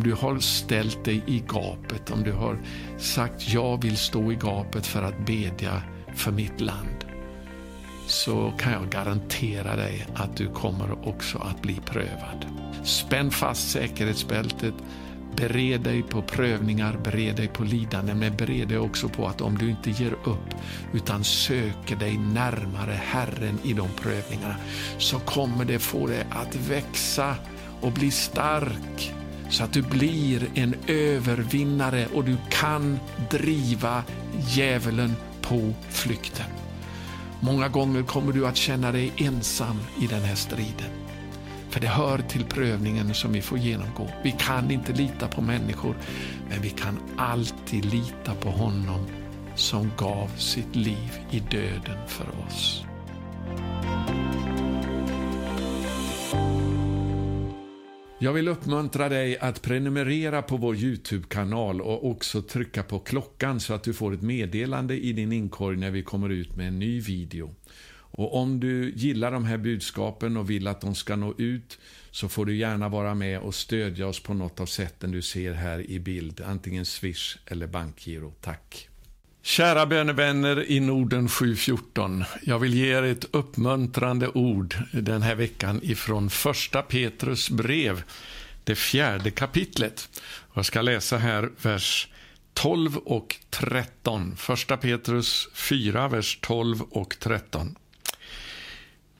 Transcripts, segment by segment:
om du har ställt dig i gapet, om du har sagt jag vill stå i gapet för att bedja för mitt land, så kan jag garantera dig att du kommer också att bli prövad. Spänn fast säkerhetsbältet, bered dig på prövningar, bered dig på lidande, men bered dig också på att om du inte ger upp utan söker dig närmare Herren i de prövningarna, så kommer det få dig att växa och bli stark så att du blir en övervinnare och du kan driva djävulen på flykten. Många gånger kommer du att känna dig ensam i den här striden. För det hör till prövningen som vi får genomgå. Vi kan inte lita på människor, men vi kan alltid lita på honom som gav sitt liv i döden för oss. Jag vill uppmuntra dig att prenumerera på vår Youtube-kanal och också trycka på klockan så att du får ett meddelande i din inkorg när vi kommer ut med en ny video. Och om du gillar de här budskapen och vill att de ska nå ut så får du gärna vara med och stödja oss på något av sätten du ser här i bild, antingen Swish eller bankgiro. Tack! Kära bönevänner i Norden 714. Jag vill ge er ett uppmuntrande ord den här veckan ifrån första Petrus brev, det fjärde kapitlet. Jag ska läsa här vers 12 och 13. Första Petrus 4, vers 12 och 13.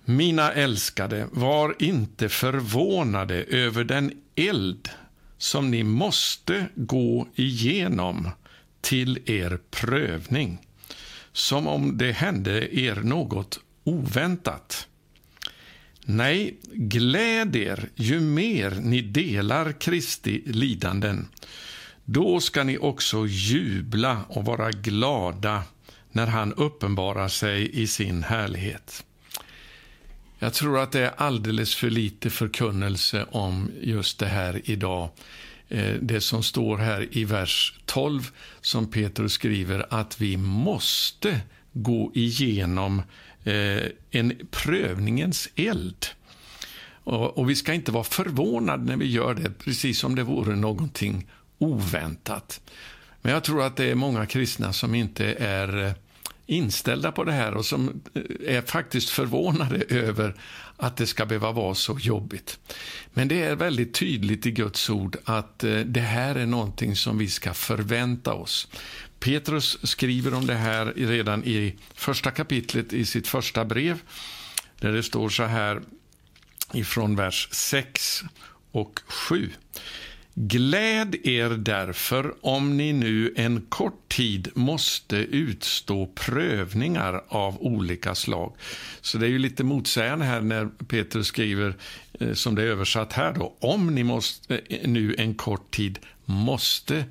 Mina älskade, var inte förvånade över den eld som ni måste gå igenom till er prövning, som om det hände er något oväntat. Nej, gläd er ju mer ni delar Kristi lidanden. Då ska ni också jubla och vara glada när han uppenbarar sig i sin härlighet. Jag tror att det är alldeles för lite förkunnelse om just det här idag. Eh, det som står här i vers 12 som Petrus skriver att vi måste gå igenom eh, en prövningens eld. Och, vi ska inte vara förvånade när vi gör det, precis som det vore någonting oväntat. Men jag tror att det är många kristna som inte är eh, inställda på det här och som är faktiskt förvånade över att det ska behöva vara så jobbigt. Men det är väldigt tydligt i Guds ord att eh, det här är någonting som vi ska förvänta oss. Petrus skriver om det här redan i första kapitlet i sitt första brev, där det står så här ifrån vers 6 och 7. Gläd er därför om ni nu en kort tid måste utstå prövningar av olika slag. Så det är ju lite motsägande här när Petrus skriver, eh, som det är översatt här då, om ni måste, eh, nu en kort tid måste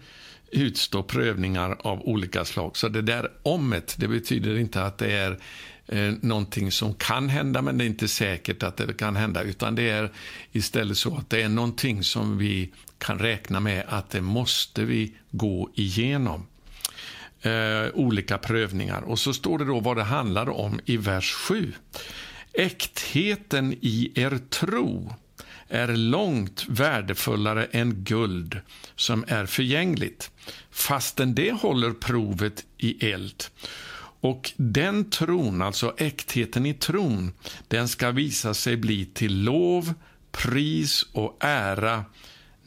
utstå prövningar av olika slag. Så det där omet, det betyder inte att det är eh, någonting som kan hända, men det är inte säkert att det kan hända, utan det är istället så att det är någonting som vi kan räkna med att det måste vi gå igenom. Eh, olika prövningar. Och så står det då vad det handlar om i vers 7. Äktheten i er tro är långt värdefullare än guld som är förgängligt, fastän det håller provet i eld. Och den tron, alltså äktheten i tron, den ska visa sig bli till lov, pris och ära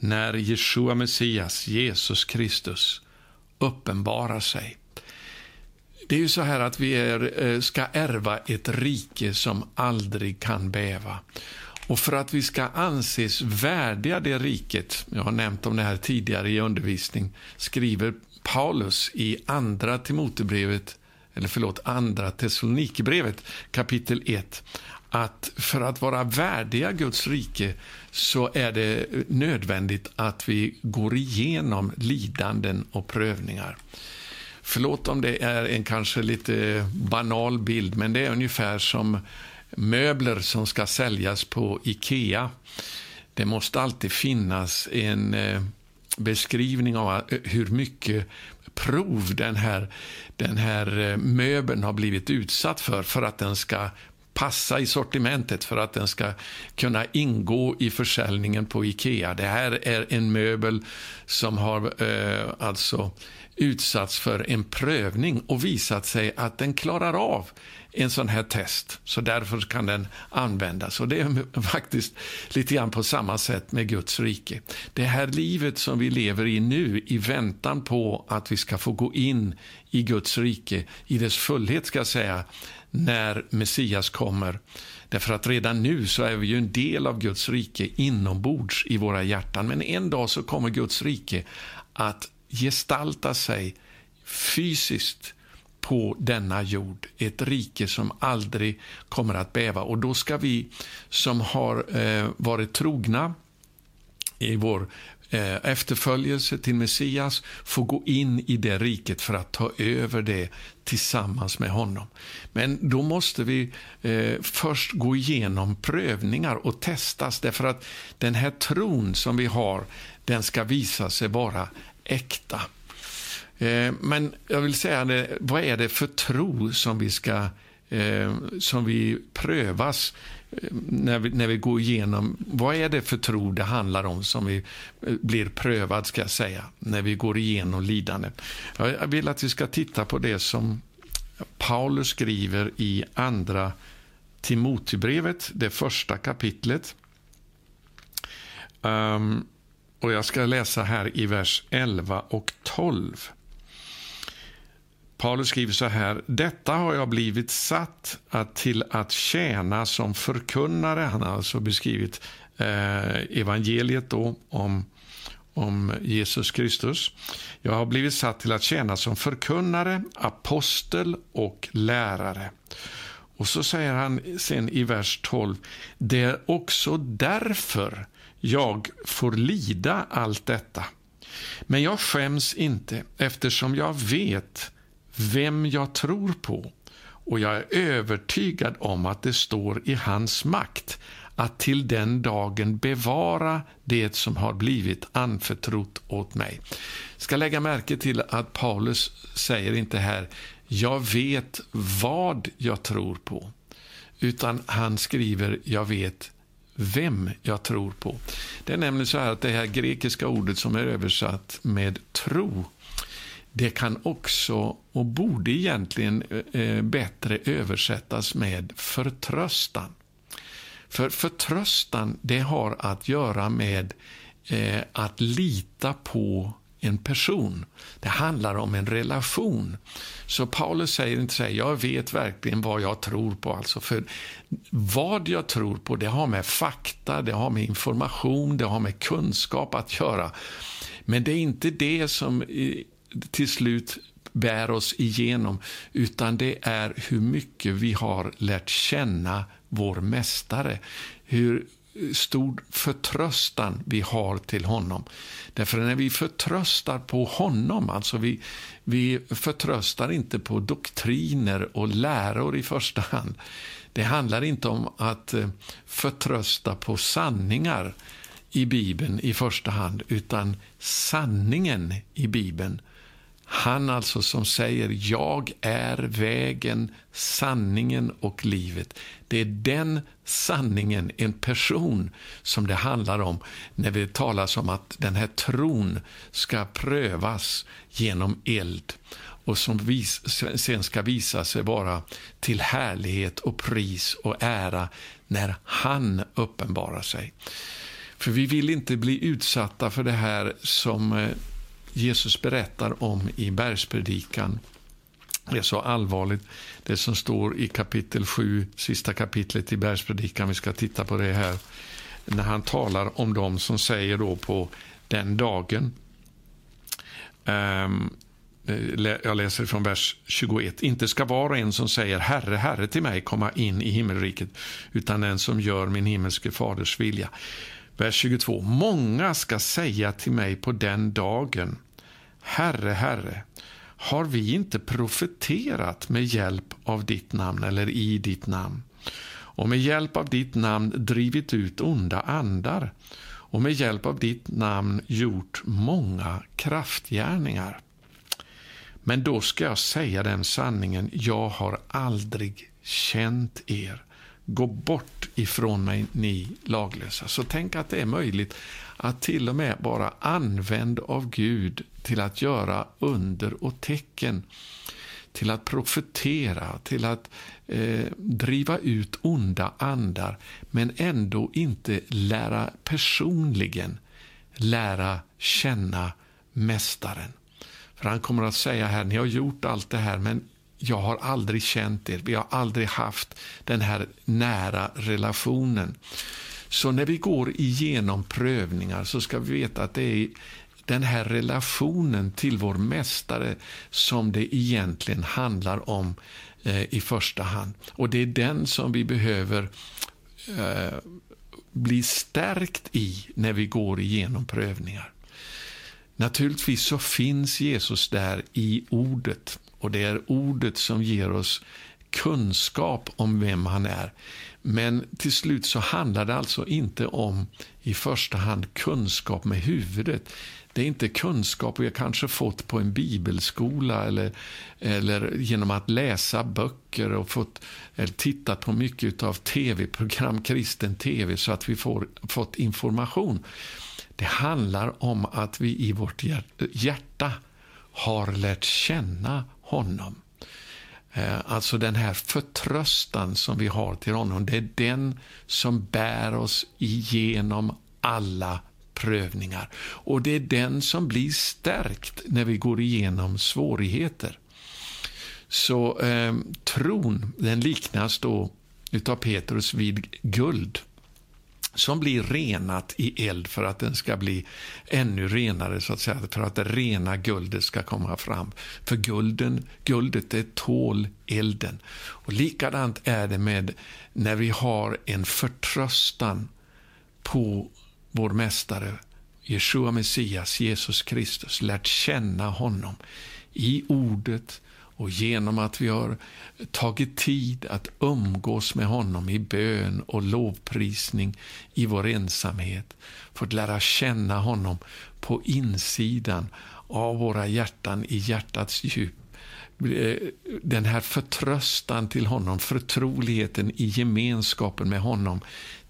när Jeshua Messias, Jesus Kristus, uppenbarar sig. Det är ju så här att vi är, eh, ska ärva ett rike som aldrig kan bäva. Och för att vi ska anses värdiga det riket, jag har nämnt om det här tidigare i undervisning, skriver Paulus i andra Timotebrevet, eller förlåt, andra Thessalonikerbrevet kapitel 1, att för att vara värdiga Guds rike så är det nödvändigt att vi går igenom lidanden och prövningar. Förlåt om det är en kanske lite banal bild, men det är ungefär som möbler som ska säljas på Ikea. Det måste alltid finnas en eh, beskrivning av hur mycket prov den här, den här eh, möbeln har blivit utsatt för, för att den ska passa i sortimentet för att den ska kunna ingå i försäljningen på Ikea. Det här är en möbel som har eh, alltså utsatts för en prövning och visat sig att den klarar av en sån här test. Så därför kan den användas. Och Det är faktiskt lite grann på samma sätt med Guds rike. Det här livet som vi lever i nu i väntan på att vi ska få gå in i Guds rike i dess fullhet, ska jag säga, när Messias kommer. Därför att redan nu så är vi ju en del av Guds rike inombords i våra hjärtan. Men en dag så kommer Guds rike att gestalta sig fysiskt på denna jord. Ett rike som aldrig kommer att bäva. Och då ska vi som har eh, varit trogna i vår Eh, efterföljelse till Messias få gå in i det riket för att ta över det tillsammans med honom. Men då måste vi eh, först gå igenom prövningar och testas därför att den här tron som vi har, den ska visa sig vara äkta. Eh, men jag vill säga, det, vad är det för tro som vi ska eh, som vi prövas när vi, när vi går igenom, vad är det för tro det handlar om som vi eh, blir prövad, ska jag säga, när vi går igenom lidande. Jag vill att vi ska titta på det som Paulus skriver i andra Timotebrevet, det första kapitlet. Um, och Jag ska läsa här i vers 11 och 12. Paulus skriver så här. Detta har jag blivit satt att, till att tjäna som förkunnare. Han har alltså beskrivit eh, evangeliet då om, om Jesus Kristus. Jag har blivit satt till att tjäna som förkunnare, apostel och lärare. Och så säger han sen i vers 12. Det är också därför jag får lida allt detta. Men jag skäms inte eftersom jag vet vem jag tror på och jag är övertygad om att det står i hans makt att till den dagen bevara det som har blivit anförtrott åt mig. ska lägga märke till att Paulus säger inte här jag vet vad jag tror på, utan han skriver jag vet vem jag tror på. Det är nämligen så här att det här grekiska ordet som är översatt med tro det kan också, och borde egentligen eh, eh, bättre översättas med förtröstan. För förtröstan, det har att göra med eh, att lita på en person. Det handlar om en relation. Så Paulus säger inte så här, jag vet verkligen vad jag tror på. Alltså för vad jag tror på, det har med fakta, det har med information, det har med kunskap att göra. Men det är inte det som till slut bär oss igenom, utan det är hur mycket vi har lärt känna vår Mästare. Hur stor förtröstan vi har till honom. Därför när vi förtröstar på honom, alltså vi, vi förtröstar inte på doktriner och läror i första hand. Det handlar inte om att eh, förtrösta på sanningar i Bibeln i första hand, utan sanningen i Bibeln han alltså som säger jag är vägen, sanningen och livet. Det är den sanningen, en person, som det handlar om när vi talar om att den här tron ska prövas genom eld och som vis, sen ska visa sig vara till härlighet och pris och ära när han uppenbarar sig. För vi vill inte bli utsatta för det här som eh, Jesus berättar om i bergspredikan. Det är så allvarligt, det som står i kapitel 7, sista kapitlet i bergspredikan. Vi ska titta på det här. När han talar om dem som säger då på den dagen. Um, jag läser från vers 21. Inte ska var och en som säger Herre, Herre till mig komma in i himmelriket, utan den som gör min himmelske faders vilja. Vers 22. Många ska säga till mig på den dagen, Herre, Herre, har vi inte profeterat med hjälp av ditt namn eller i ditt namn och med hjälp av ditt namn drivit ut onda andar och med hjälp av ditt namn gjort många kraftgärningar? Men då ska jag säga den sanningen, jag har aldrig känt er. Gå bort ifrån mig, ni laglösa. Så tänk att det är möjligt att till och med vara använd av Gud till att göra under och tecken, till att profetera, till att eh, driva ut onda andar, men ändå inte lära personligen lära känna Mästaren. För han kommer att säga här, ni har gjort allt det här, men jag har aldrig känt er. Vi har aldrig haft den här nära relationen. Så när vi går igenom prövningar så ska vi veta att det är den här relationen till vår mästare som det egentligen handlar om eh, i första hand. Och det är den som vi behöver eh, bli stärkt i när vi går igenom prövningar. Naturligtvis så finns Jesus där i ordet och det är ordet som ger oss kunskap om vem han är. Men till slut så handlar det alltså inte om i första hand kunskap med huvudet. Det är inte kunskap vi har kanske fått på en bibelskola eller, eller genom att läsa böcker och fått, eller tittat på mycket av tv-program, kristen tv, så att vi får, fått information. Det handlar om att vi i vårt hjärta har lärt känna honom. Eh, alltså den här förtröstan som vi har till honom, det är den som bär oss igenom alla prövningar. Och det är den som blir stärkt när vi går igenom svårigheter. Så eh, tron, den liknas då utav Petrus vid guld som blir renat i eld för att den ska bli ännu renare, så att säga, för att det rena guldet ska komma fram. För gulden, guldet det tål elden. Och likadant är det med när vi har en förtröstan på vår Mästare, Jeshua Messias, Jesus Kristus, lärt känna honom i ordet och genom att vi har tagit tid att umgås med honom i bön och lovprisning i vår ensamhet, fått lära känna honom på insidan av våra hjärtan i hjärtats djup. Den här förtröstan till honom, förtroligheten i gemenskapen med honom,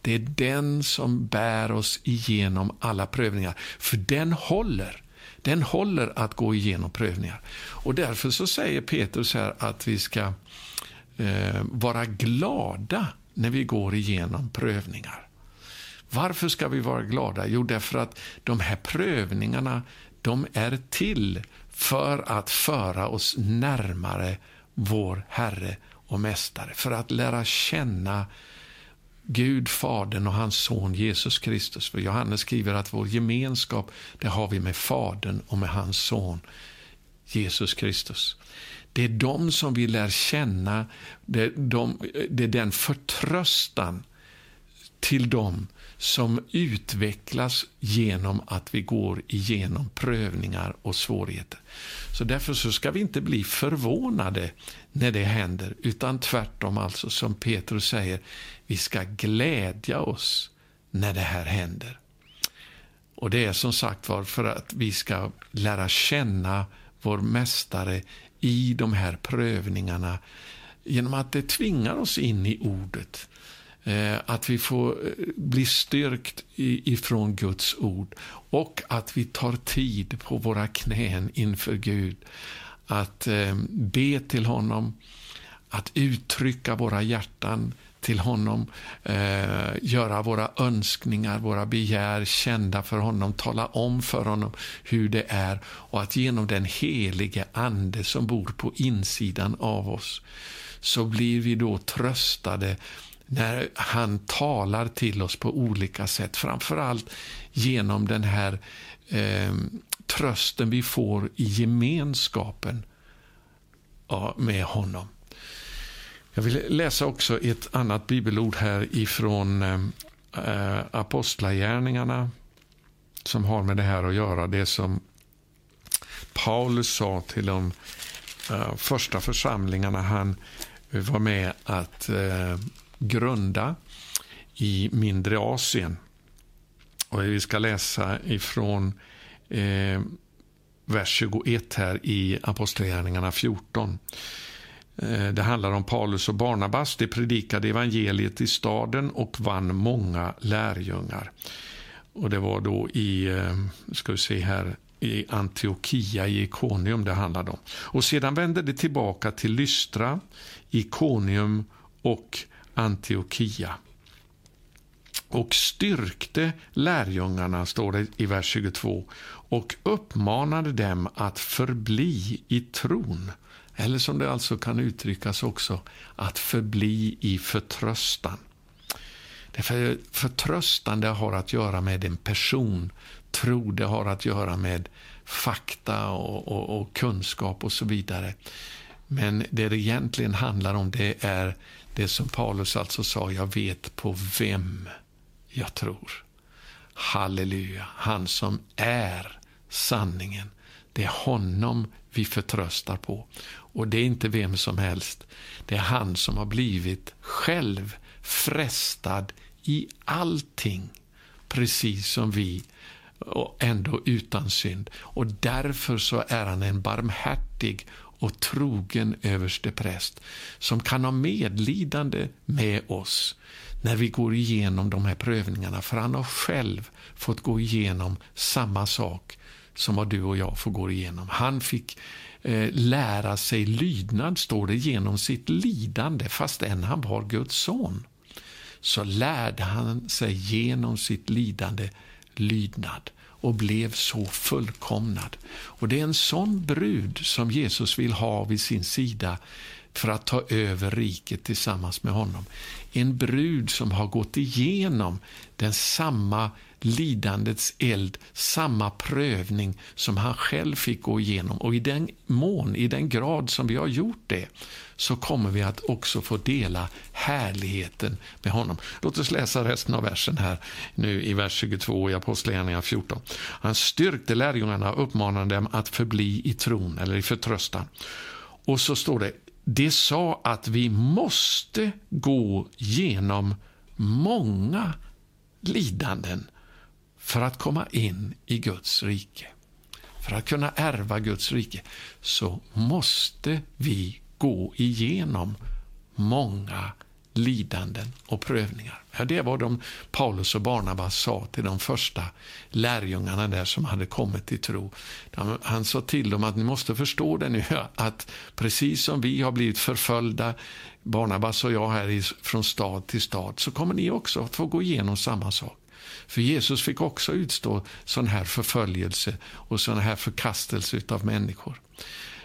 det är den som bär oss igenom alla prövningar, för den håller den håller att gå igenom prövningar. Och därför så säger Petrus här att vi ska eh, vara glada när vi går igenom prövningar. Varför ska vi vara glada? Jo, därför att de här prövningarna de är till för att föra oss närmare vår Herre och Mästare, för att lära känna Gud, Fadern och hans son Jesus Kristus. För Johannes skriver att vår gemenskap det har vi med Fadern och med hans son Jesus Kristus. Det är de som vi lär känna, det är, de, det är den förtröstan till dem som utvecklas genom att vi går igenom prövningar och svårigheter. Så därför så ska vi inte bli förvånade när det händer, utan tvärtom, alltså som Petrus säger, vi ska glädja oss när det här händer. Och det är som sagt var för att vi ska lära känna vår Mästare i de här prövningarna genom att det tvingar oss in i ordet. Eh, att vi får eh, bli styrkt ifrån Guds ord. Och att vi tar tid på våra knän inför Gud. Att eh, be till honom, att uttrycka våra hjärtan till honom, eh, göra våra önskningar, våra begär kända för honom, tala om för honom hur det är. Och att genom den helige Ande som bor på insidan av oss så blir vi då tröstade när han talar till oss på olika sätt. Framförallt genom den här eh, trösten vi får i gemenskapen med honom. Jag vill läsa också ett annat bibelord här ifrån ehm, eh, Apostlagärningarna som har med det här att göra. Det som Paulus sa till de eh, första församlingarna han var med att eh, grunda i mindre Asien. Och vi ska läsa ifrån eh, vers 21 här i Apostlagärningarna 14. Eh, det handlar om Paulus och Barnabas. De predikade evangeliet i staden och vann många lärjungar. Och Det var då i, eh, ska vi se här, i Antiochia i Ikonium det handlade om. Och sedan vände det tillbaka till Lystra, Ikonium och Antiochia och styrkte lärjungarna, står det i vers 22, och uppmanade dem att förbli i tron. Eller som det alltså kan uttryckas också, att förbli i förtröstan. Därför förtröstan det har att göra med en person, tro det har att göra med fakta och, och, och kunskap och så vidare. Men det det egentligen handlar om det är det som Paulus alltså sa, jag vet på vem jag tror. Halleluja, han som är sanningen. Det är honom vi förtröstar på. Och det är inte vem som helst. Det är han som har blivit själv frestad i allting, precis som vi, och ändå utan synd. Och därför så är han en barmhärtig och trogen överstepräst som kan ha medlidande med oss när vi går igenom de här prövningarna. För han har själv fått gå igenom samma sak som vad du och jag får gå igenom. Han fick eh, lära sig lydnad, står det, genom sitt lidande, fastän han var Guds son. Så lärde han sig genom sitt lidande lydnad och blev så fullkomnad. Och Det är en sån brud som Jesus vill ha vid sin sida för att ta över riket tillsammans med honom. En brud som har gått igenom den samma lidandets eld, samma prövning som han själv fick gå igenom. Och i den mån, i den grad som vi har gjort det, så kommer vi att också få dela härligheten med honom. Låt oss läsa resten av versen här nu i vers 22 i Apostlagärningarna 14. Han styrkte lärjungarna och uppmanade dem att förbli i tron, eller i förtröstan. Och så står det, det sa att vi måste gå genom många lidanden för att komma in i Guds rike. För att kunna ärva Guds rike så måste vi gå igenom många lidanden och prövningar. Ja, det var de Paulus och Barnabas sa till de första lärjungarna där som hade kommit till tro. Han sa till dem att ni måste förstå det nu att precis som vi har blivit förföljda, Barnabas och jag här från stad till stad, så kommer ni också att få gå igenom samma sak. För Jesus fick också utstå sån här förföljelse och sån här förkastelse av människor.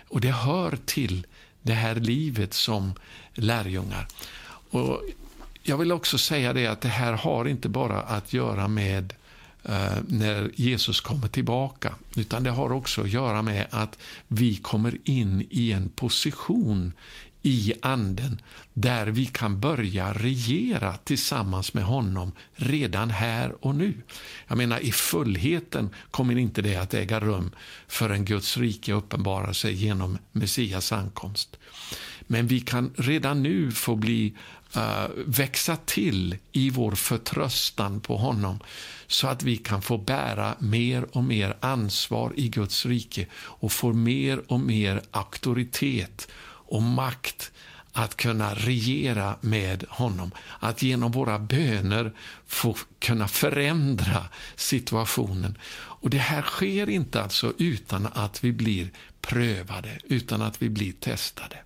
Och det hör till det här livet som lärjungar. Och jag vill också säga det att det här har inte bara att göra med eh, när Jesus kommer tillbaka, utan det har också att göra med att vi kommer in i en position i anden där vi kan börja regera tillsammans med honom redan här och nu. Jag menar, i fullheten kommer inte det att äga rum förrän Guds rike uppenbarar sig genom Messias ankomst. Men vi kan redan nu få bli uh, växa till i vår förtröstan på honom så att vi kan få bära mer och mer ansvar i Guds rike och få mer och mer auktoritet och makt att kunna regera med honom. Att genom våra böner få kunna förändra situationen. Och Det här sker inte alltså utan att vi blir prövade, utan att vi blir testade.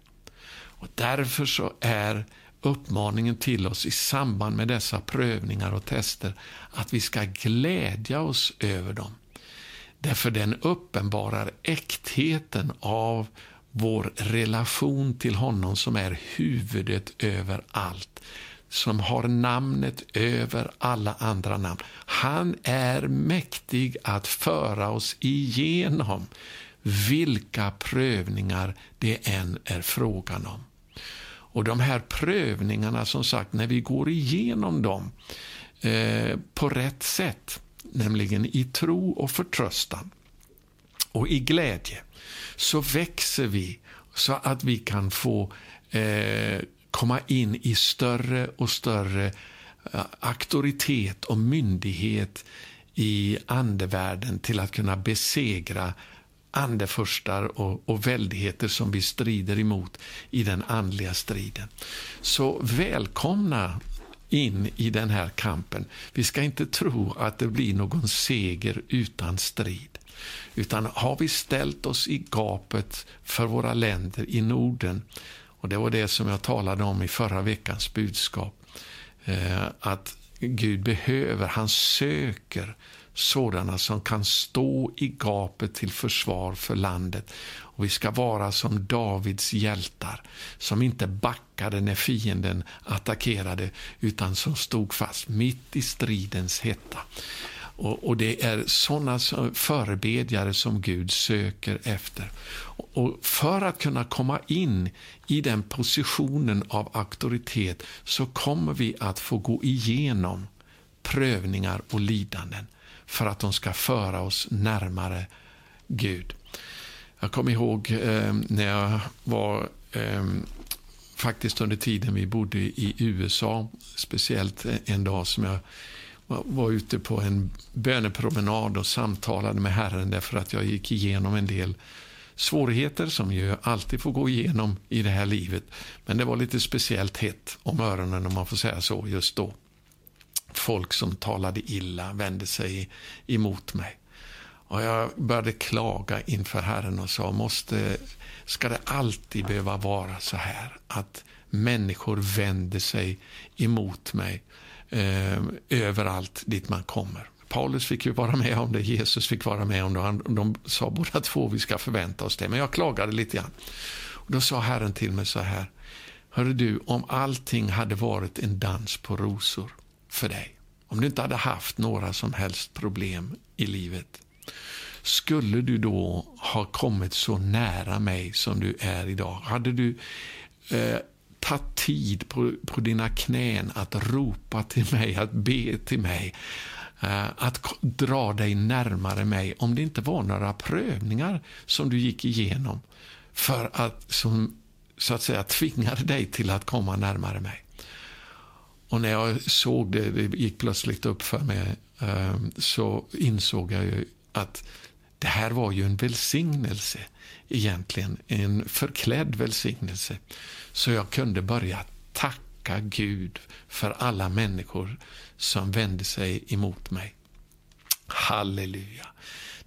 Och Därför så är uppmaningen till oss i samband med dessa prövningar och tester att vi ska glädja oss över dem. Därför den uppenbarar äktheten av vår relation till honom som är huvudet över allt som har namnet över alla andra namn. Han är mäktig att föra oss igenom vilka prövningar det än är frågan om. Och de här prövningarna, som sagt, när vi går igenom dem eh, på rätt sätt, nämligen i tro och förtröstan och i glädje, så växer vi så att vi kan få eh, komma in i större och större eh, auktoritet och myndighet i andevärlden till att kunna besegra andefurstar och, och väldigheter som vi strider emot i den andliga striden. Så välkomna in i den här kampen. Vi ska inte tro att det blir någon seger utan strid. Utan har vi ställt oss i gapet för våra länder i Norden, och det var det som jag talade om i förra veckans budskap, eh, att Gud behöver, han söker sådana som kan stå i gapet till försvar för landet. Och Vi ska vara som Davids hjältar, som inte backade när fienden attackerade, utan som stod fast mitt i stridens hetta. Och, och Det är sådana förebedjare som Gud söker efter. Och För att kunna komma in i den positionen av auktoritet så kommer vi att få gå igenom prövningar och lidanden för att de ska föra oss närmare Gud. Jag kommer ihåg eh, när jag var eh, faktiskt under tiden vi bodde i USA, speciellt en dag som jag var ute på en bönepromenad och samtalade med Herren därför att jag gick igenom en del svårigheter som jag alltid får gå igenom i det här livet. Men det var lite speciellt hett om öronen om man får säga så just då. Folk som talade illa vände sig emot mig. Och jag började klaga inför Herren och sa, måste, ska det alltid behöva vara så här att människor vänder sig emot mig eh, överallt dit man kommer? Paulus fick ju vara med om det, Jesus fick vara med om det. Han, de sa båda två vi ska förvänta oss det. Men jag klagade lite grann. Och då sa Herren till mig så här. Hörru du, om allting hade varit en dans på rosor för dig, om du inte hade haft några som helst problem i livet, skulle du då ha kommit så nära mig som du är idag? Hade du eh, Ta tid på, på dina knän att ropa till mig, att be till mig, eh, att dra dig närmare mig om det inte var några prövningar som du gick igenom för att, som så att säga tvingade dig till att komma närmare mig. Och när jag såg det, det gick plötsligt upp för mig, eh, så insåg jag ju att det här var ju en välsignelse egentligen, en förklädd välsignelse. Så jag kunde börja tacka Gud för alla människor som vände sig emot mig. Halleluja.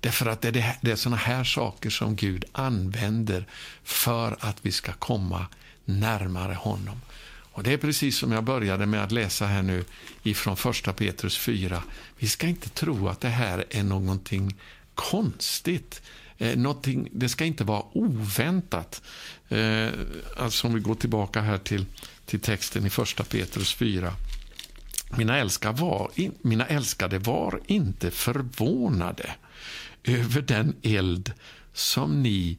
Därför att det är, det är såna här saker som Gud använder för att vi ska komma närmare honom. Och Det är precis som jag började med att läsa här nu ifrån första Petrus 4. Vi ska inte tro att det här är någonting konstigt. Eh, någonting, det ska inte vara oväntat. Eh, alltså om vi går tillbaka här till, till texten i första Petrus 4. Mina, älskar var, mina älskade var inte förvånade över den eld som ni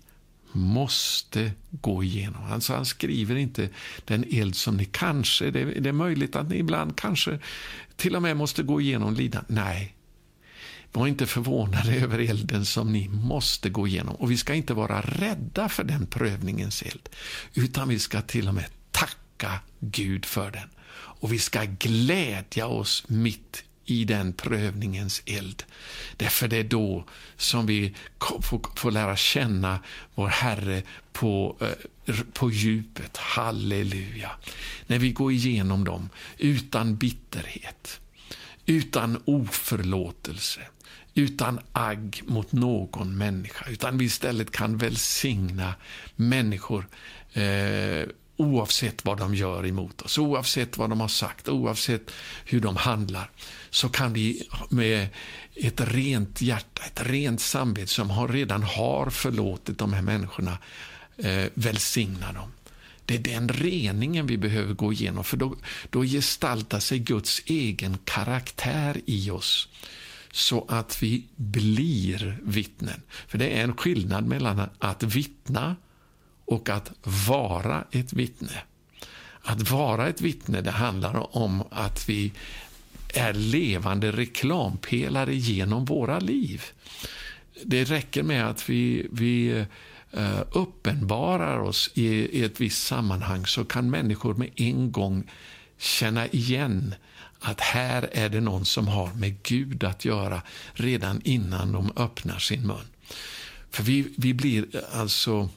måste gå igenom. Alltså han skriver inte den eld som ni kanske, det, det är möjligt att ni ibland kanske till och med måste gå igenom lidande. Nej, var inte förvånade över elden som ni måste gå igenom. Och vi ska inte vara rädda för den prövningens eld, utan vi ska till och med tacka Gud för den. Och vi ska glädja oss mitt i den prövningens eld. Därför det är då som vi får, får lära känna vår Herre på, eh, på djupet. Halleluja. När vi går igenom dem utan bitterhet, utan oförlåtelse, utan agg mot någon människa, utan vi istället kan välsigna människor eh, oavsett vad de gör emot oss, oavsett vad de har sagt, oavsett hur de handlar, så kan vi med ett rent hjärta, ett rent samvete som har, redan har förlåtit de här människorna, eh, välsigna dem. Det är den reningen vi behöver gå igenom, för då, då gestaltar sig Guds egen karaktär i oss så att vi blir vittnen. För det är en skillnad mellan att vittna och att vara ett vittne. Att vara ett vittne det handlar om att vi är levande reklampelare genom våra liv. Det räcker med att vi, vi eh, uppenbarar oss i, i ett visst sammanhang så kan människor med en gång känna igen att här är det någon som har med Gud att göra redan innan de öppnar sin mun. För vi, vi blir eh, alltså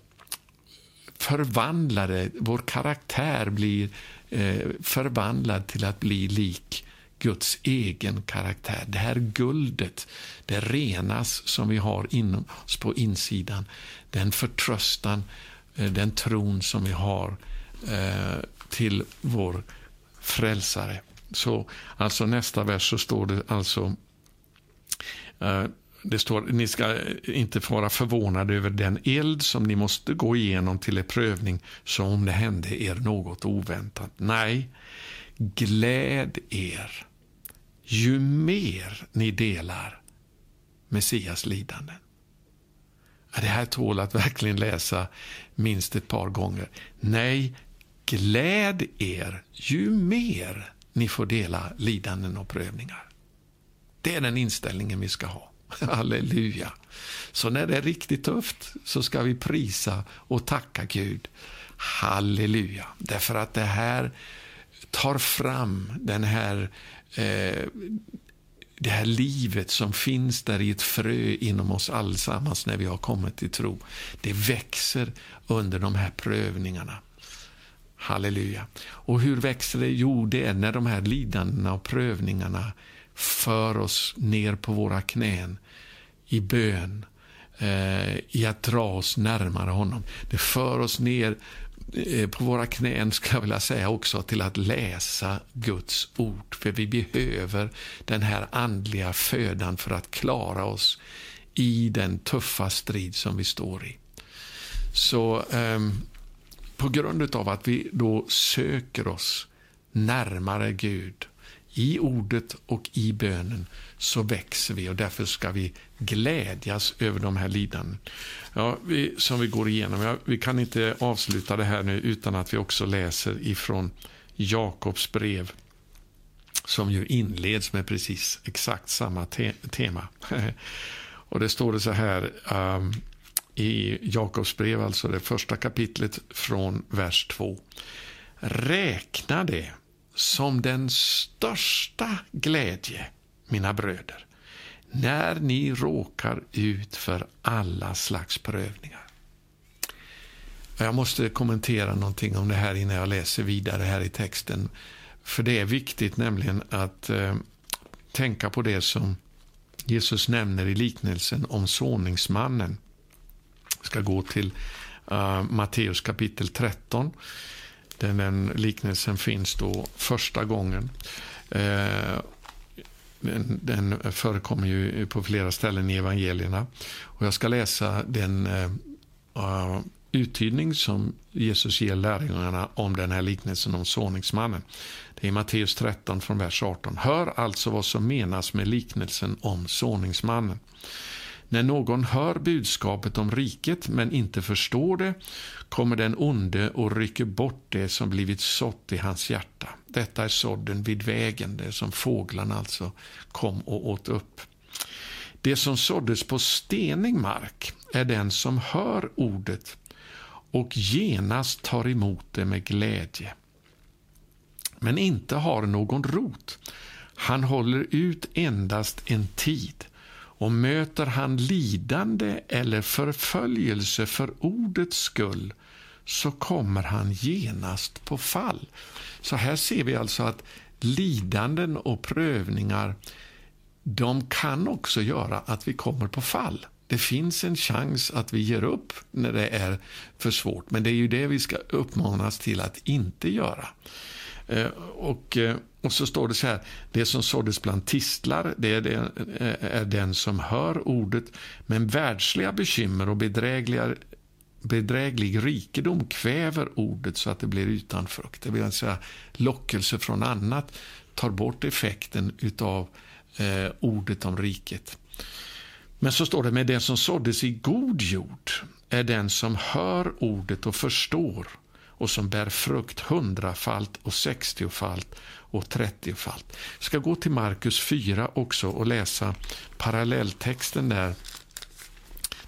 förvandlade, vår karaktär blir eh, förvandlad till att bli lik Guds egen karaktär. Det här guldet, det renas som vi har inom oss på insidan. Den förtröstan, eh, den tron som vi har eh, till vår frälsare. Så alltså nästa vers så står det alltså uh, det står ni ska inte vara förvånade över den eld som ni måste gå igenom till er prövning som om det hände er något oväntat. Nej, gläd er ju mer ni delar Messias lidanden. Det här tål att verkligen läsa minst ett par gånger. Nej, gläd er ju mer ni får dela lidanden och prövningar. Det är den inställningen vi ska ha. Halleluja. Så när det är riktigt tufft så ska vi prisa och tacka Gud. Halleluja. Därför att det här tar fram den här, eh, det här livet som finns där i ett frö inom oss allesammans när vi har kommit till tro. Det växer under de här prövningarna. Halleluja. Och hur växer det? Jo, det är när de här lidandena och prövningarna för oss ner på våra knän i bön, eh, i att dra oss närmare honom. Det för oss ner eh, på våra knän, ska jag vilja säga också, till att läsa Guds ord. För vi behöver den här andliga födan för att klara oss i den tuffa strid som vi står i. Så eh, på grund av att vi då söker oss närmare Gud i ordet och i bönen så växer vi och därför ska vi glädjas över de här lidanden ja, vi, som vi går igenom. Ja, vi kan inte avsluta det här nu utan att vi också läser ifrån Jakobs brev som ju inleds med precis exakt samma te tema. och det står det så här um, i Jakobs brev, alltså det första kapitlet från vers 2. Räkna det som den största glädje, mina bröder, när ni råkar ut för alla slags prövningar. Jag måste kommentera någonting om det här innan jag läser vidare här i texten. För det är viktigt nämligen att eh, tänka på det som Jesus nämner i liknelsen om såningsmannen. Jag ska gå till uh, Matteus kapitel 13. Den, den liknelsen finns då första gången. Uh, den, den, förekommer ju på flera ställen i evangelierna. Och jag ska läsa den uh, uttydning som Jesus ger lärjungarna om den här liknelsen om såningsmannen. Det är Matteus 13 från vers 18. Hör alltså vad som menas med liknelsen om såningsmannen. När någon hör budskapet om riket men inte förstår det kommer den onde och rycker bort det som blivit sått i hans hjärta. Detta är sådden vid vägen, det som fåglarna alltså kom och åt upp. Det som såddes på stenig mark är den som hör ordet och genast tar emot det med glädje men inte har någon rot. Han håller ut endast en tid och möter han lidande eller förföljelse för ordets skull så kommer han genast på fall. Så här ser vi alltså att lidanden och prövningar de kan också göra att vi kommer på fall. Det finns en chans att vi ger upp när det är för svårt, men det är ju det vi ska uppmanas till att inte göra. Eh, och, eh, och så står det så här, det som såddes bland tistlar, det är, det eh, är den som hör ordet, men världsliga bekymmer och bedrägliga bedräglig rikedom kväver ordet så att det blir utan frukt. Det vill alltså säga lockelse från annat tar bort effekten utav eh, ordet om riket. Men så står det med det som såddes i god jord är den som hör ordet och förstår och som bär frukt hundrafalt och sextiofalt och trettiofalt. Jag ska gå till Markus 4 också och läsa parallelltexten där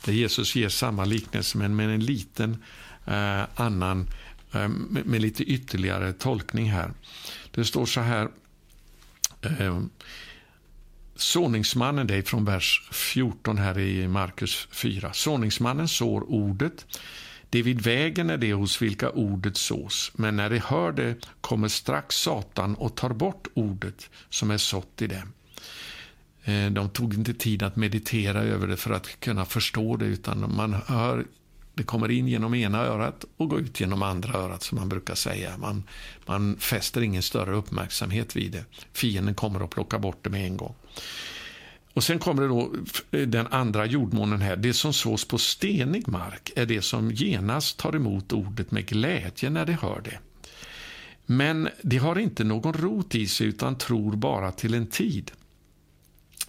där Jesus ger samma liknelse men med en liten eh, annan, eh, med, med, lite ytterligare tolkning här. Det står så här, eh, såningsmannen, det är från vers 14 här i Markus 4. Såningsmannen sår ordet. Det vid vägen är det hos vilka ordet sås, men när de hör det kommer strax Satan och tar bort ordet som är sått i dem. Eh, de tog inte tid att meditera över det för att kunna förstå det, utan man hör det kommer in genom ena örat och går ut genom andra örat, som man brukar säga. Man, man fäster ingen större uppmärksamhet vid det. Fienden kommer att plocka bort det med en gång. Och Sen kommer det då eh, den andra jordmånen här. Det som sås på stenig mark är det som genast tar emot ordet med glädje när det hör det. Men det har inte någon rot i sig utan tror bara till en tid.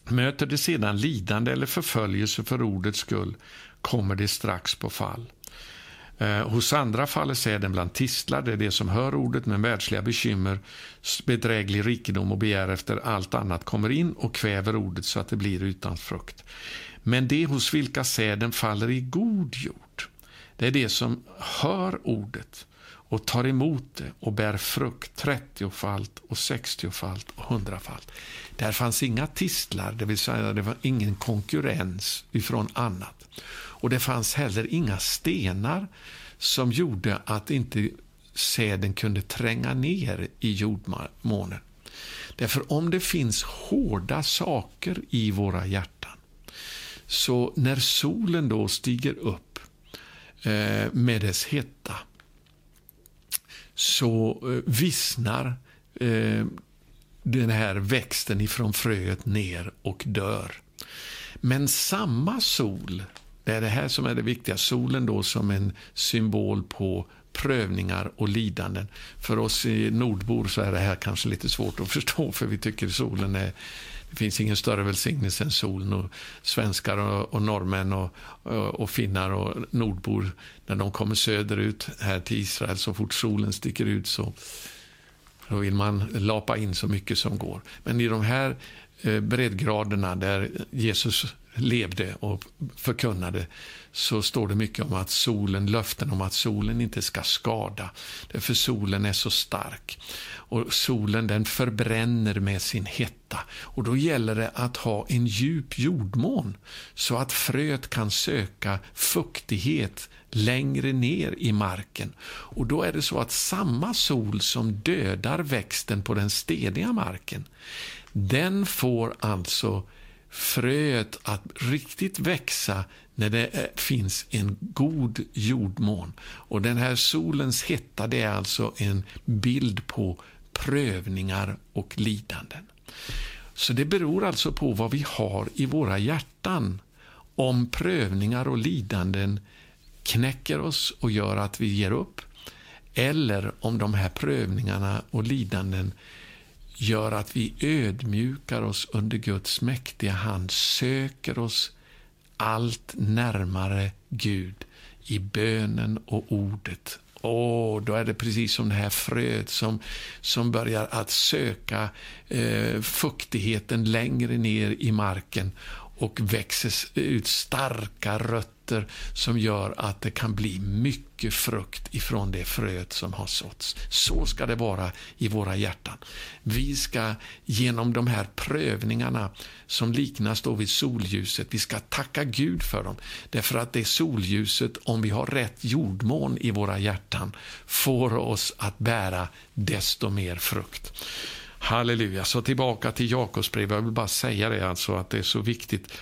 Möter det sedan lidande eller förföljelse för ordets skull kommer det strax på fall. Eh, hos andra faller säden bland tistlar, det är det som hör ordet, men världsliga bekymmer, bedräglig rikedom och begär efter allt annat kommer in och kväver ordet så att det blir utan frukt. Men det hos vilka säden faller i god jord, det är det som hör ordet och tar emot det och bär frukt 30-falt och 60-falt och 100-falt. Där fanns inga tistlar, det vill säga det var ingen konkurrens ifrån annat. Och det fanns heller inga stenar som gjorde att inte säden kunde tränga ner i jordmånen. Därför om det finns hårda saker i våra hjärtan, så när solen då stiger upp eh, med dess hetta, så eh, vissnar eh, den här växten ifrån fröet ner och dör. Men samma sol det är det här som är det viktiga. Solen då som en symbol på prövningar och lidanden. För oss i nordbor så är det här kanske lite svårt att förstå för vi tycker solen är det finns ingen större välsignelse än solen. Och svenskar och, och norrmän och, och, och, finnar och nordbor, när de kommer söderut här till Israel, så fort solen sticker ut så då vill man lapa in så mycket som går. Men i de här eh, breddgraderna där Jesus levde och förkunnade så står det mycket om att solen, löften om att solen inte ska skada. Därför solen är så stark. Och solen den förbränner med sin hetta. Och då gäller det att ha en djup jordmån så att fröet kan söka fuktighet längre ner i marken. Och då är det så att samma sol som dödar växten på den steniga marken, den får alltså fröet att riktigt växa när det finns en god jordmån. Och den här solens hetta det är alltså en bild på prövningar och lidanden. Så det beror alltså på vad vi har i våra hjärtan om prövningar och lidanden knäcker oss och gör att vi ger upp eller om de här prövningarna och lidanden gör att vi ödmjukar oss under Guds mäktiga hand, söker oss allt närmare Gud i bönen och ordet. Och då är det precis som det här fröet som, som börjar att söka eh, fuktigheten längre ner i marken och växer ut starka rötter krafter som gör att det kan bli mycket frukt ifrån det fröet som har såtts. Så ska det vara i våra hjärtan. Vi ska genom de här prövningarna som liknas då vid solljuset, vi ska tacka Gud för dem. Därför att det solljuset, om vi har rätt jordmån i våra hjärtan, får oss att bära desto mer frukt. Halleluja. Så tillbaka till Jakobsbrevet. Jag vill bara säga det alltså att det är så viktigt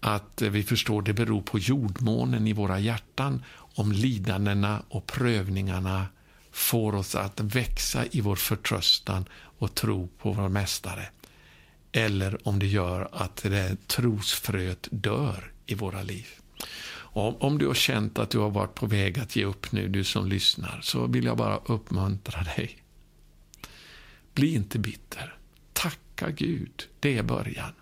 att eh, vi förstår det beror på jordmånen i våra hjärtan om lidandena och prövningarna får oss att växa i vår förtröstan och tro på vår Mästare. Eller om det gör att det trosfröet dör i våra liv. Och om du har känt att du har varit på väg att ge upp nu, du som lyssnar, så vill jag bara uppmuntra dig. Bli inte bitter. Tacka Gud, det är början.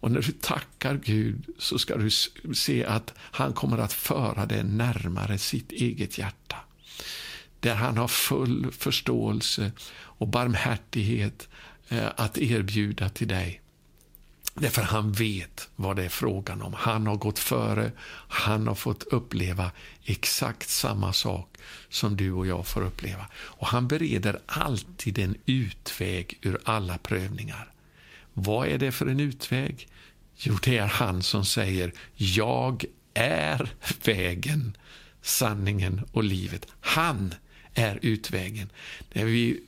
Och när du tackar Gud så ska du se att han kommer att föra dig närmare sitt eget hjärta. Där han har full förståelse och barmhärtighet eh, att erbjuda till dig. Därför han vet vad det är frågan om. Han har gått före, han har fått uppleva exakt samma sak som du och jag får uppleva. Och han bereder alltid en utväg ur alla prövningar. Vad är det för en utväg? Jo, det är han som säger Jag är vägen, sanningen och livet. Han är utvägen. När vi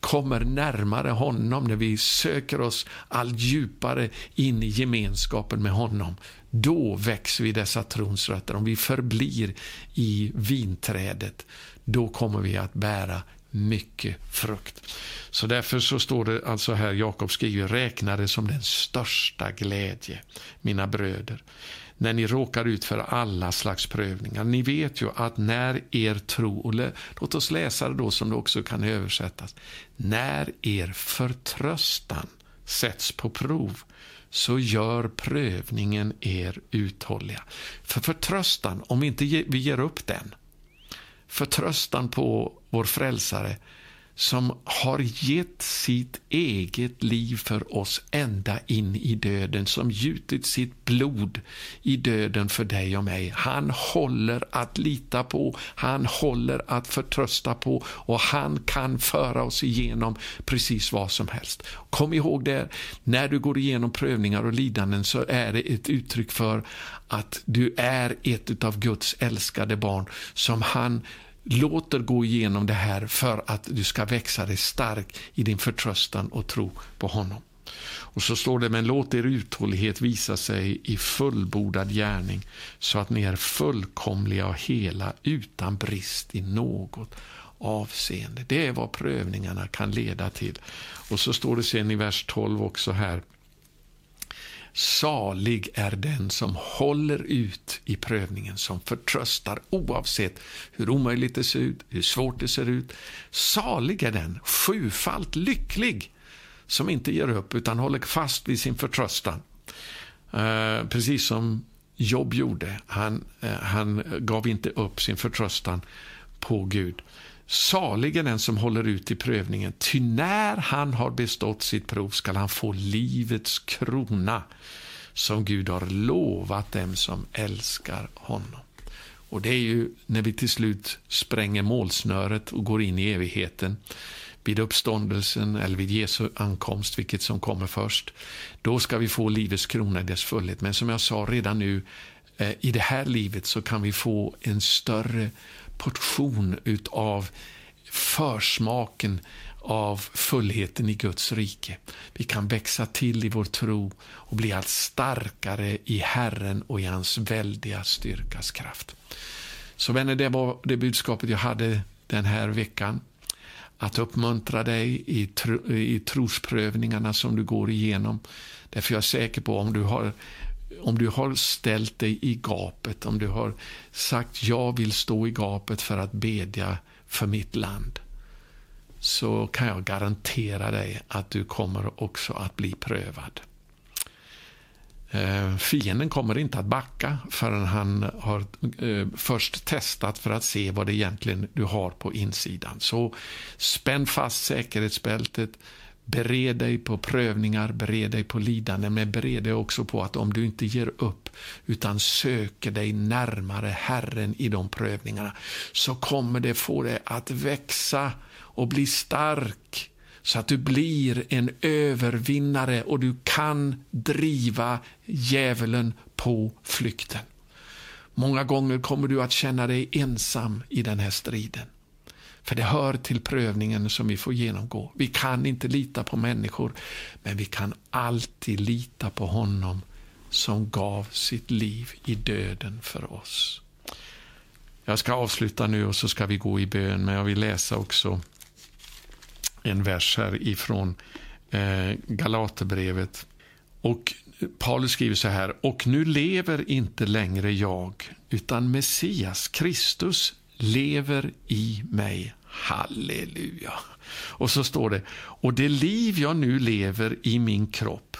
kommer närmare honom, när vi söker oss allt djupare in i gemenskapen med honom, då växer vi dessa trons rötter. Om vi förblir i vinträdet, då kommer vi att bära mycket frukt. Så därför så står det alltså här, Jakob skriver, räkna det som den största glädje, mina bröder, när ni råkar ut för alla slags prövningar. Ni vet ju att när er tro, och låt oss läsa det då som det också kan översättas, när er förtröstan sätts på prov, så gör prövningen er uthålliga. För förtröstan, om inte vi ger upp den, förtröstan på vår frälsare som har gett sitt eget liv för oss ända in i döden, som gjutit sitt blod i döden för dig och mig. Han håller att lita på, han håller att förtrösta på och han kan föra oss igenom precis vad som helst. Kom ihåg det, när du går igenom prövningar och lidanden så är det ett uttryck för att du är ett av Guds älskade barn som han låter gå igenom det här för att du ska växa dig stark i din förtröstan och tro på honom. Och så står det, men låt er uthållighet visa sig i fullbordad gärning så att ni är fullkomliga och hela utan brist i något avseende. Det är vad prövningarna kan leda till. Och så står det sen i vers 12 också här, Salig är den som håller ut i prövningen, som förtröstar oavsett hur omöjligt det ser ut, hur svårt det ser ut. Salig är den, sjufalt lycklig, som inte ger upp utan håller fast vid sin förtröstan. Eh, precis som Jobb gjorde. Han, eh, han gav inte upp sin förtröstan på Gud. Salig är den som håller ut i prövningen, ty när han har bestått sitt prov skall han få livets krona som Gud har lovat dem som älskar honom. Och det är ju när vi till slut spränger målsnöret och går in i evigheten vid uppståndelsen eller vid Jesu ankomst, vilket som kommer först. Då ska vi få livets krona i dess fullhet. Men som jag sa redan nu, eh, i det här livet så kan vi få en större portion utav försmaken av fullheten i Guds rike. Vi kan växa till i vår tro och bli allt starkare i Herren och i hans väldiga styrkas kraft. Så vänner, det var det budskapet jag hade den här veckan. Att uppmuntra dig i, tro, i trosprövningarna som du går igenom. Därför jag är säker på om du har om du har ställt dig i gapet, om du har sagt jag vill stå i gapet för att bedja för mitt land, så kan jag garantera dig att du kommer också att bli prövad. Eh, fienden kommer inte att backa förrän han har eh, först testat för att se vad det egentligen du har på insidan. Så spänn fast säkerhetsbältet, Bered dig på prövningar, bered dig på lidande, men bered dig också på att om du inte ger upp utan söker dig närmare Herren i de prövningarna så kommer det få dig att växa och bli stark så att du blir en övervinnare och du kan driva djävulen på flykten. Många gånger kommer du att känna dig ensam i den här striden. För det hör till prövningen som vi får genomgå. Vi kan inte lita på människor, men vi kan alltid lita på honom som gav sitt liv i döden för oss. Jag ska avsluta nu och så ska vi gå i bön, men jag vill läsa också en vers här ifrån eh, Galaterbrevet. Och Paulus skriver så här, och nu lever inte längre jag, utan Messias, Kristus, lever i mig. Halleluja. Och så står det, och det liv jag nu lever i min kropp,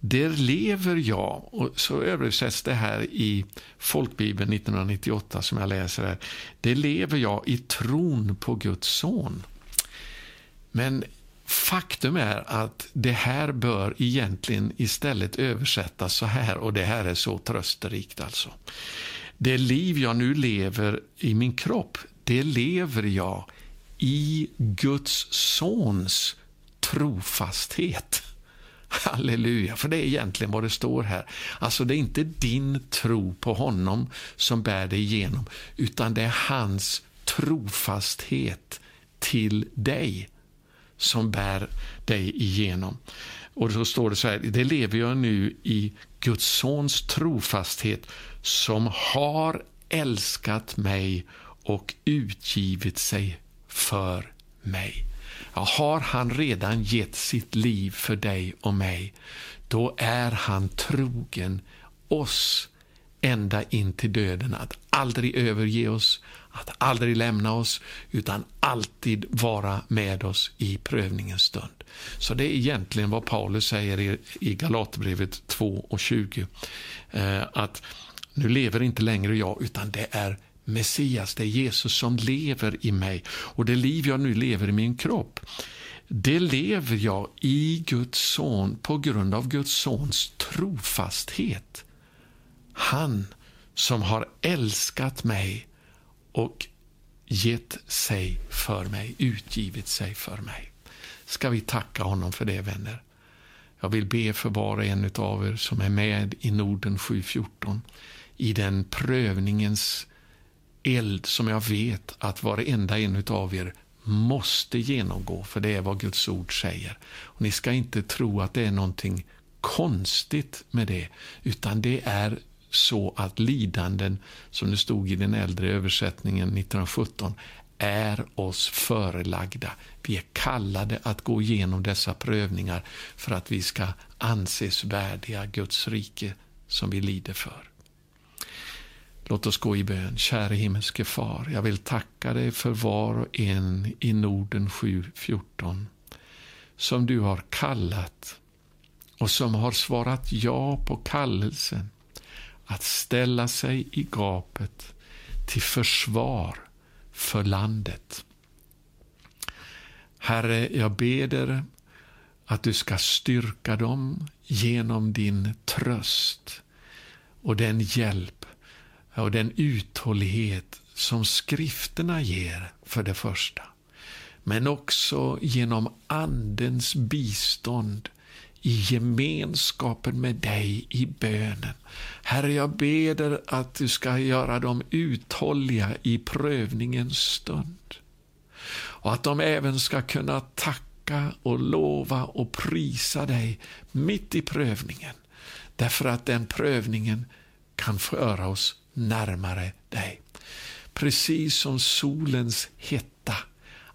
där lever jag, och så översätts det här i Folkbibeln 1998 som jag läser här, det lever jag i tron på Guds son. Men faktum är att det här bör egentligen istället översättas så här, och det här är så trösterikt alltså. Det liv jag nu lever i min kropp, det lever jag i Guds sons trofasthet. Halleluja, för det är egentligen vad det står här. Alltså det är inte din tro på honom som bär dig igenom, utan det är hans trofasthet till dig som bär dig igenom. Och så står det så här, det lever jag nu i Guds sons trofasthet som har älskat mig och utgivit sig för mig. Ja, har han redan gett sitt liv för dig och mig, då är han trogen oss ända in till döden, att aldrig överge oss, att aldrig lämna oss, utan alltid vara med oss i prövningens stund. Så det är egentligen vad Paulus säger i Galaterbrevet 2 och 20, eh, att nu lever inte längre jag, utan det är Messias, det är Jesus som lever i mig. Och det liv jag nu lever i min kropp, det lever jag i Guds son på grund av Guds sons trofasthet. Han som har älskat mig och gett sig för mig, utgivit sig för mig. Ska vi tacka honom för det, vänner? Jag vill be för var och en av er som är med i Norden 714 i den prövningens eld som jag vet att varenda en av er måste genomgå, för det är vad Guds ord säger. Och ni ska inte tro att det är någonting konstigt med det, utan det är så att lidanden, som det stod i den äldre översättningen 1917, är oss förelagda. Vi är kallade att gå igenom dessa prövningar för att vi ska anses värdiga Guds rike som vi lider för. Låt oss gå i bön. Käre himmelske far, jag vill tacka dig för var och en i Norden 714 som du har kallat och som har svarat ja på kallelsen att ställa sig i gapet till försvar för landet. Herre, jag ber att du ska styrka dem genom din tröst och den hjälp och den uthållighet som skrifterna ger för det första. Men också genom Andens bistånd i gemenskapen med dig i bönen. Herre, jag ber att du ska göra dem uthålliga i prövningens stund. Och att de även ska kunna tacka och lova och prisa dig mitt i prövningen. Därför att den prövningen kan föra oss närmare dig. Precis som solens hetta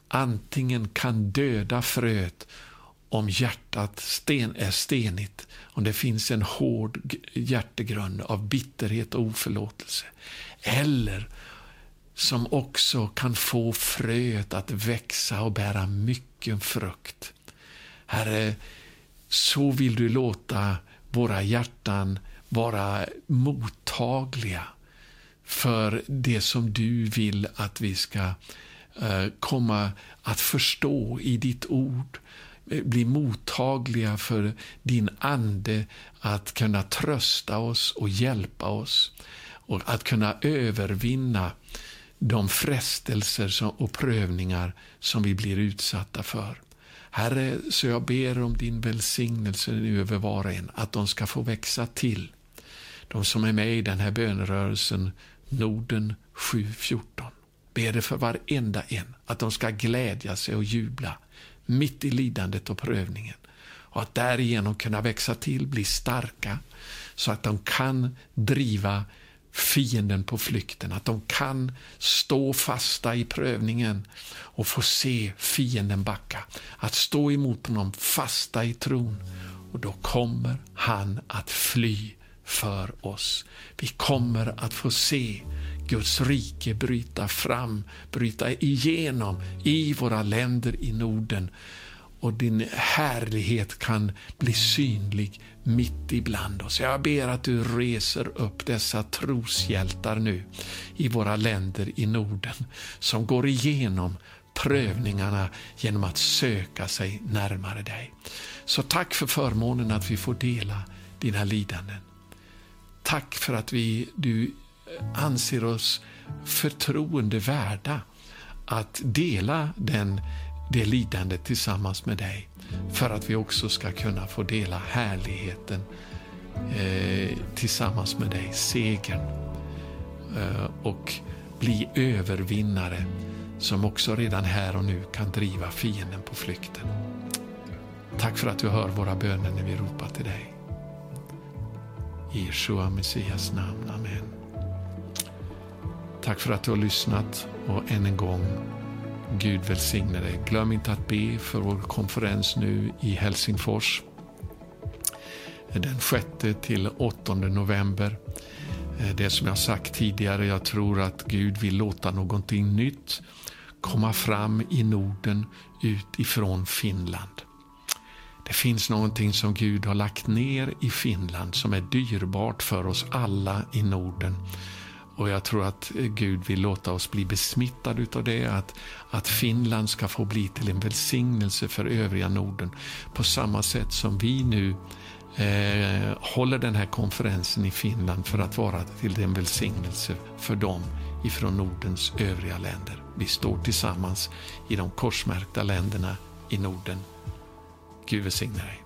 antingen kan döda fröet om hjärtat sten är stenigt, om det finns en hård hjärtegrund av bitterhet och oförlåtelse. Eller som också kan få fröet att växa och bära mycket frukt. Herre, så vill du låta våra hjärtan vara mottagliga för det som du vill att vi ska eh, komma att förstå i ditt ord eh, bli mottagliga för din ande att kunna trösta oss och hjälpa oss och att kunna övervinna de frestelser och prövningar som vi blir utsatta för. Herre, så jag ber om din välsignelse nu över var och en, att de ska få växa till. De som är med i den här bönerörelsen Norden 7.14. Ber det för varenda en, att de ska glädja sig och jubla mitt i lidandet och prövningen och att därigenom kunna växa till, bli starka så att de kan driva fienden på flykten, att de kan stå fasta i prövningen och få se fienden backa. Att stå emot honom fasta i tron och då kommer han att fly för oss. Vi kommer att få se Guds rike bryta fram, bryta igenom i våra länder i Norden och din härlighet kan bli synlig mitt ibland oss. Jag ber att du reser upp dessa troshjältar nu i våra länder i Norden som går igenom prövningarna genom att söka sig närmare dig. Så tack för förmånen att vi får dela dina lidanden. Tack för att vi, du eh, anser oss förtroendevärda att dela den det lidandet tillsammans med dig för att vi också ska kunna få dela härligheten eh, tillsammans med dig, segern eh, och bli övervinnare som också redan här och nu kan driva fienden på flykten. Tack för att du hör våra böner när vi ropar till dig. I Jeshua Messias namn. Amen. Tack för att du har lyssnat och än en gång, Gud välsigne dig. Glöm inte att be för vår konferens nu i Helsingfors den 6 till 8 november. Eh, det som jag sagt tidigare, jag tror att Gud vill låta någonting nytt komma fram i Norden utifrån Finland. Det finns någonting som Gud har lagt ner i Finland som är dyrbart för oss alla i Norden. Och jag tror att Gud vill låta oss bli besmittade av det, att, att Finland ska få bli till en välsignelse för övriga Norden. På samma sätt som vi nu eh, håller den här konferensen i Finland för att vara till en välsignelse för dem ifrån Nordens övriga länder. Vi står tillsammans i de korsmärkta länderna i Norden. Gud välsigne dig.